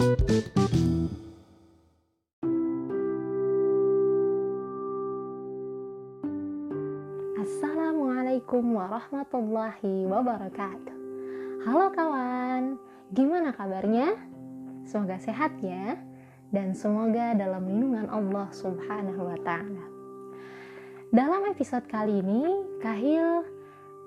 Assalamualaikum warahmatullahi wabarakatuh. Halo kawan, gimana kabarnya? Semoga sehat ya, dan semoga dalam lindungan Allah Subhanahu wa Ta'ala. Dalam episode kali ini, Kahil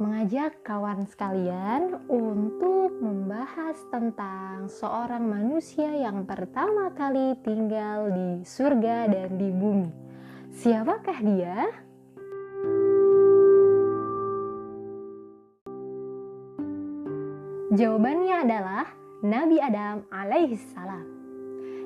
mengajak kawan sekalian untuk membahas tentang seorang manusia yang pertama kali tinggal di surga dan di bumi. Siapakah dia? Jawabannya adalah Nabi Adam alaihi salam.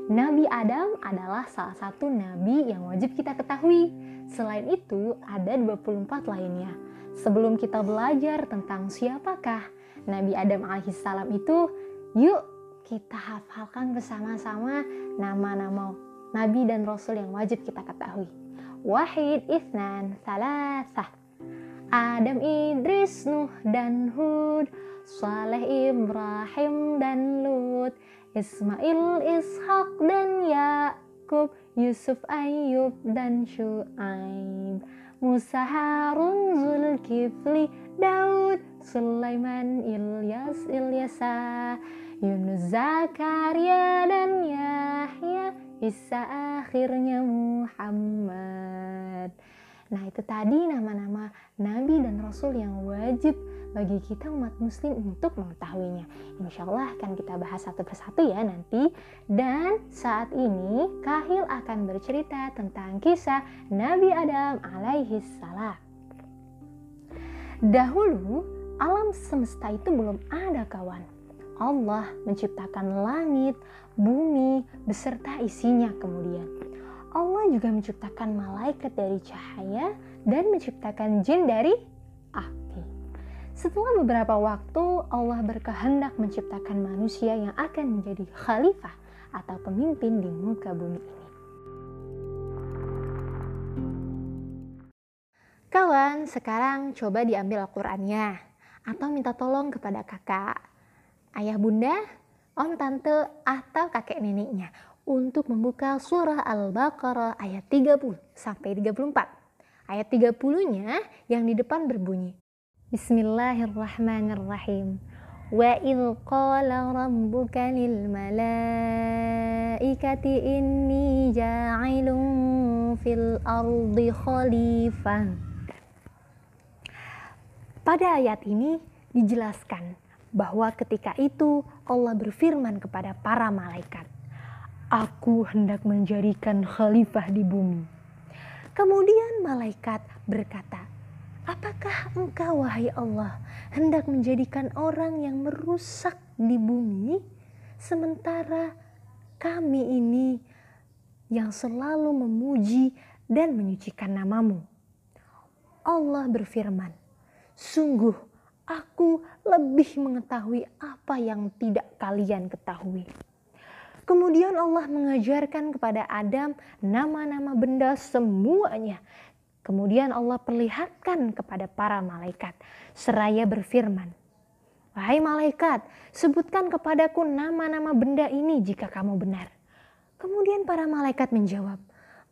Nabi Adam adalah salah satu nabi yang wajib kita ketahui. Selain itu, ada 24 lainnya. Sebelum kita belajar tentang siapakah Nabi Adam alaihi salam itu, yuk kita hafalkan bersama-sama nama-nama nabi dan rasul yang wajib kita ketahui. Wahid, Ithnan, Salasah. Adam, Idris, Nuh, dan Hud Saleh Ibrahim dan Lut, Ismail, Ishak dan Yakub, Yusuf, Ayub dan Shu'aib, Musa, Harun, Zulkifli, Daud, Sulaiman, Ilyas, Ilyasa, Yunus, Zakaria dan Yahya, Isa akhirnya Muhammad. Nah itu tadi nama-nama nabi dan rasul yang wajib bagi kita umat muslim untuk mengetahuinya. Insya Allah akan kita bahas satu persatu ya nanti. Dan saat ini Kahil akan bercerita tentang kisah Nabi Adam alaihi salam. Dahulu alam semesta itu belum ada kawan. Allah menciptakan langit, bumi, beserta isinya kemudian. Allah juga menciptakan malaikat dari cahaya dan menciptakan jin dari api. Setelah beberapa waktu, Allah berkehendak menciptakan manusia yang akan menjadi khalifah atau pemimpin di muka bumi ini. Kawan, sekarang coba diambil Al-Qur'annya atau minta tolong kepada kakak, ayah bunda, om tante, atau kakek neneknya untuk membuka surah Al-Baqarah ayat 30 sampai 34. Ayat 30-nya yang di depan berbunyi, Bismillahirrahmanirrahim. Wa idh qala rabbuka lil malaikati inni ja'ilun fil ardi khalifah. Pada ayat ini dijelaskan bahwa ketika itu Allah berfirman kepada para malaikat, Aku hendak menjadikan khalifah di bumi. Kemudian malaikat berkata, Apakah engkau wahai Allah hendak menjadikan orang yang merusak di bumi sementara kami ini yang selalu memuji dan menyucikan namamu? Allah berfirman, sungguh aku lebih mengetahui apa yang tidak kalian ketahui. Kemudian Allah mengajarkan kepada Adam nama-nama benda semuanya Kemudian Allah perlihatkan kepada para malaikat seraya berfirman, Wahai malaikat, sebutkan kepadaku nama-nama benda ini jika kamu benar. Kemudian para malaikat menjawab,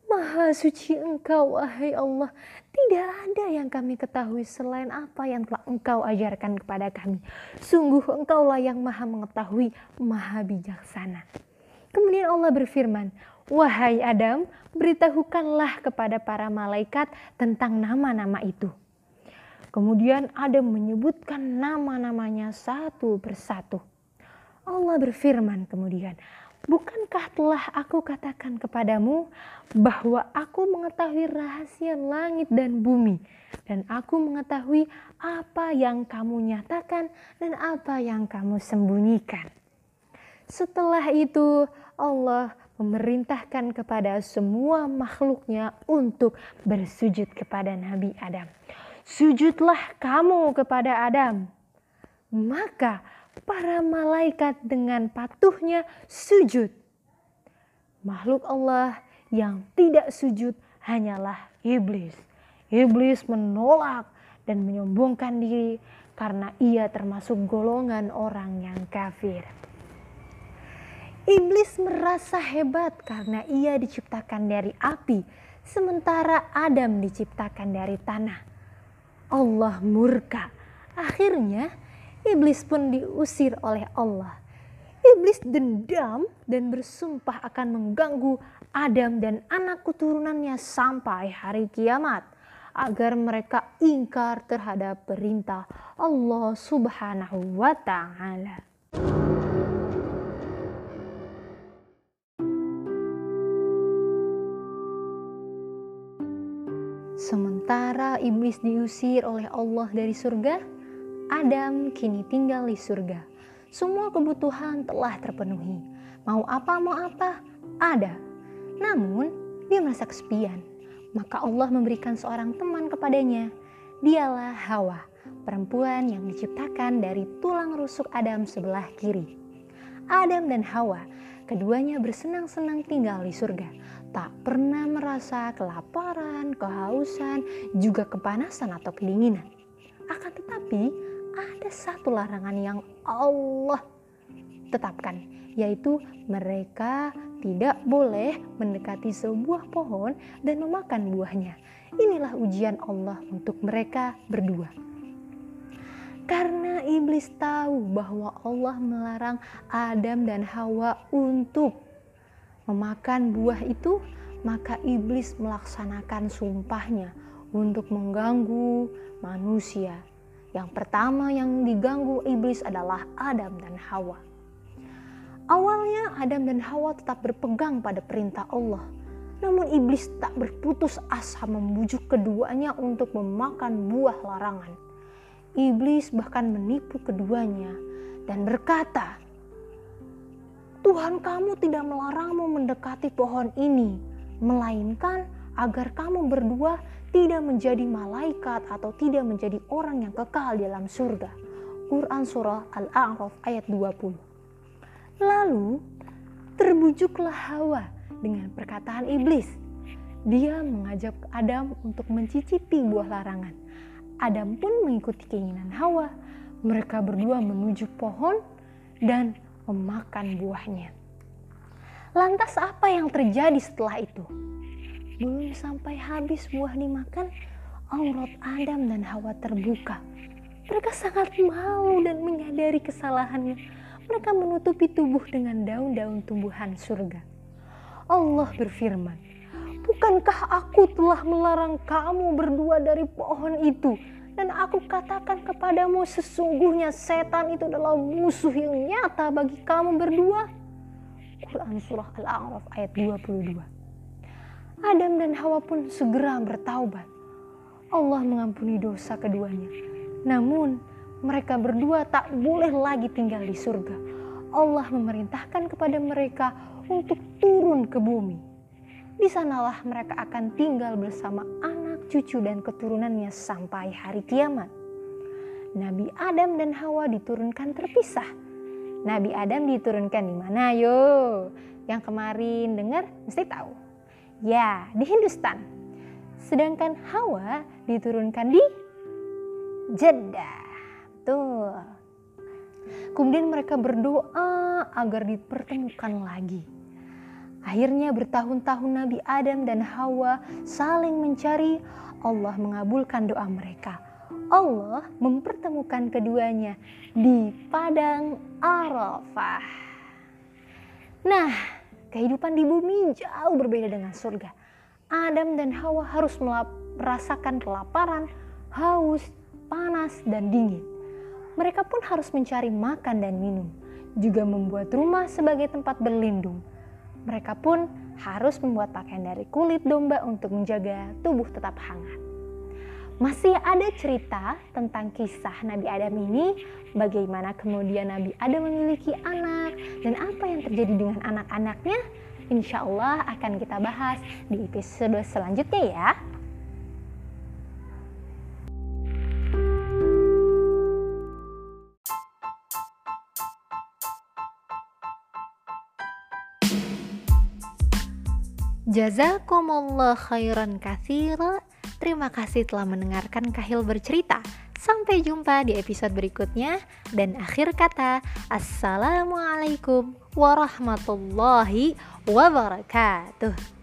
Maha suci engkau, wahai Allah. Tidak ada yang kami ketahui selain apa yang telah engkau ajarkan kepada kami. Sungguh engkaulah yang maha mengetahui, maha bijaksana. Kemudian Allah berfirman, Wahai Adam, beritahukanlah kepada para malaikat tentang nama-nama itu. Kemudian Adam menyebutkan nama-namanya satu persatu. Allah berfirman kemudian, Bukankah telah aku katakan kepadamu bahwa aku mengetahui rahasia langit dan bumi, dan aku mengetahui apa yang kamu nyatakan dan apa yang kamu sembunyikan. Setelah itu, Allah memerintahkan kepada semua makhluknya untuk bersujud kepada Nabi Adam. Sujudlah kamu kepada Adam. Maka para malaikat dengan patuhnya sujud. Makhluk Allah yang tidak sujud hanyalah iblis. Iblis menolak dan menyombongkan diri karena ia termasuk golongan orang yang kafir. Iblis merasa hebat karena ia diciptakan dari api, sementara Adam diciptakan dari tanah. Allah murka. Akhirnya, iblis pun diusir oleh Allah. Iblis dendam dan bersumpah akan mengganggu Adam dan anak keturunannya sampai hari kiamat agar mereka ingkar terhadap perintah Allah Subhanahu wa taala. Sementara iblis diusir oleh Allah dari surga, Adam kini tinggal di surga. Semua kebutuhan telah terpenuhi. Mau apa, mau apa, ada. Namun, dia merasa kesepian maka Allah memberikan seorang teman kepadanya. Dialah Hawa, perempuan yang diciptakan dari tulang rusuk Adam sebelah kiri. Adam dan Hawa, keduanya bersenang-senang tinggal di surga. Tak pernah merasa kelaparan, kehausan, juga kepanasan atau kedinginan. Akan tetapi, ada satu larangan yang Allah tetapkan, yaitu mereka tidak boleh mendekati sebuah pohon dan memakan buahnya. Inilah ujian Allah untuk mereka berdua. Karena iblis tahu bahwa Allah melarang Adam dan Hawa untuk memakan buah itu, maka iblis melaksanakan sumpahnya untuk mengganggu manusia. Yang pertama yang diganggu iblis adalah Adam dan Hawa. Awalnya Adam dan Hawa tetap berpegang pada perintah Allah. Namun iblis tak berputus asa membujuk keduanya untuk memakan buah larangan. Iblis bahkan menipu keduanya dan berkata, Tuhan kamu tidak melarangmu mendekati pohon ini, melainkan agar kamu berdua tidak menjadi malaikat atau tidak menjadi orang yang kekal dalam surga. Quran Surah Al-A'raf ayat 20 Lalu terbujuklah Hawa dengan perkataan iblis. Dia mengajak Adam untuk mencicipi buah larangan. Adam pun mengikuti keinginan Hawa. Mereka berdua menuju pohon dan memakan buahnya. Lantas apa yang terjadi setelah itu? Belum sampai habis buah dimakan, aurat Adam dan Hawa terbuka. Mereka sangat malu dan menyadari kesalahannya mereka menutupi tubuh dengan daun-daun tumbuhan surga. Allah berfirman, Bukankah aku telah melarang kamu berdua dari pohon itu? Dan aku katakan kepadamu sesungguhnya setan itu adalah musuh yang nyata bagi kamu berdua. Quran Surah Al-A'raf ayat 22. Adam dan Hawa pun segera bertaubat. Allah mengampuni dosa keduanya. Namun mereka berdua tak boleh lagi tinggal di surga. Allah memerintahkan kepada mereka untuk turun ke bumi. Di sanalah mereka akan tinggal bersama anak, cucu, dan keturunannya sampai hari kiamat. Nabi Adam dan Hawa diturunkan terpisah. Nabi Adam diturunkan di mana yo? Yang kemarin dengar mesti tahu. Ya, di Hindustan. Sedangkan Hawa diturunkan di Jeddah. Betul. Kemudian mereka berdoa agar dipertemukan lagi. Akhirnya bertahun-tahun Nabi Adam dan Hawa saling mencari, Allah mengabulkan doa mereka. Allah mempertemukan keduanya di padang Arafah. Nah, kehidupan di bumi jauh berbeda dengan surga. Adam dan Hawa harus merasakan kelaparan, haus, panas, dan dingin mereka pun harus mencari makan dan minum, juga membuat rumah sebagai tempat berlindung. Mereka pun harus membuat pakaian dari kulit domba untuk menjaga tubuh tetap hangat. Masih ada cerita tentang kisah Nabi Adam ini, bagaimana kemudian Nabi Adam memiliki anak, dan apa yang terjadi dengan anak-anaknya. Insya Allah akan kita bahas di episode selanjutnya ya. Jazakumullah khairan kathira. Terima kasih telah mendengarkan Kahil bercerita. Sampai jumpa di episode berikutnya. Dan akhir kata, Assalamualaikum warahmatullahi wabarakatuh.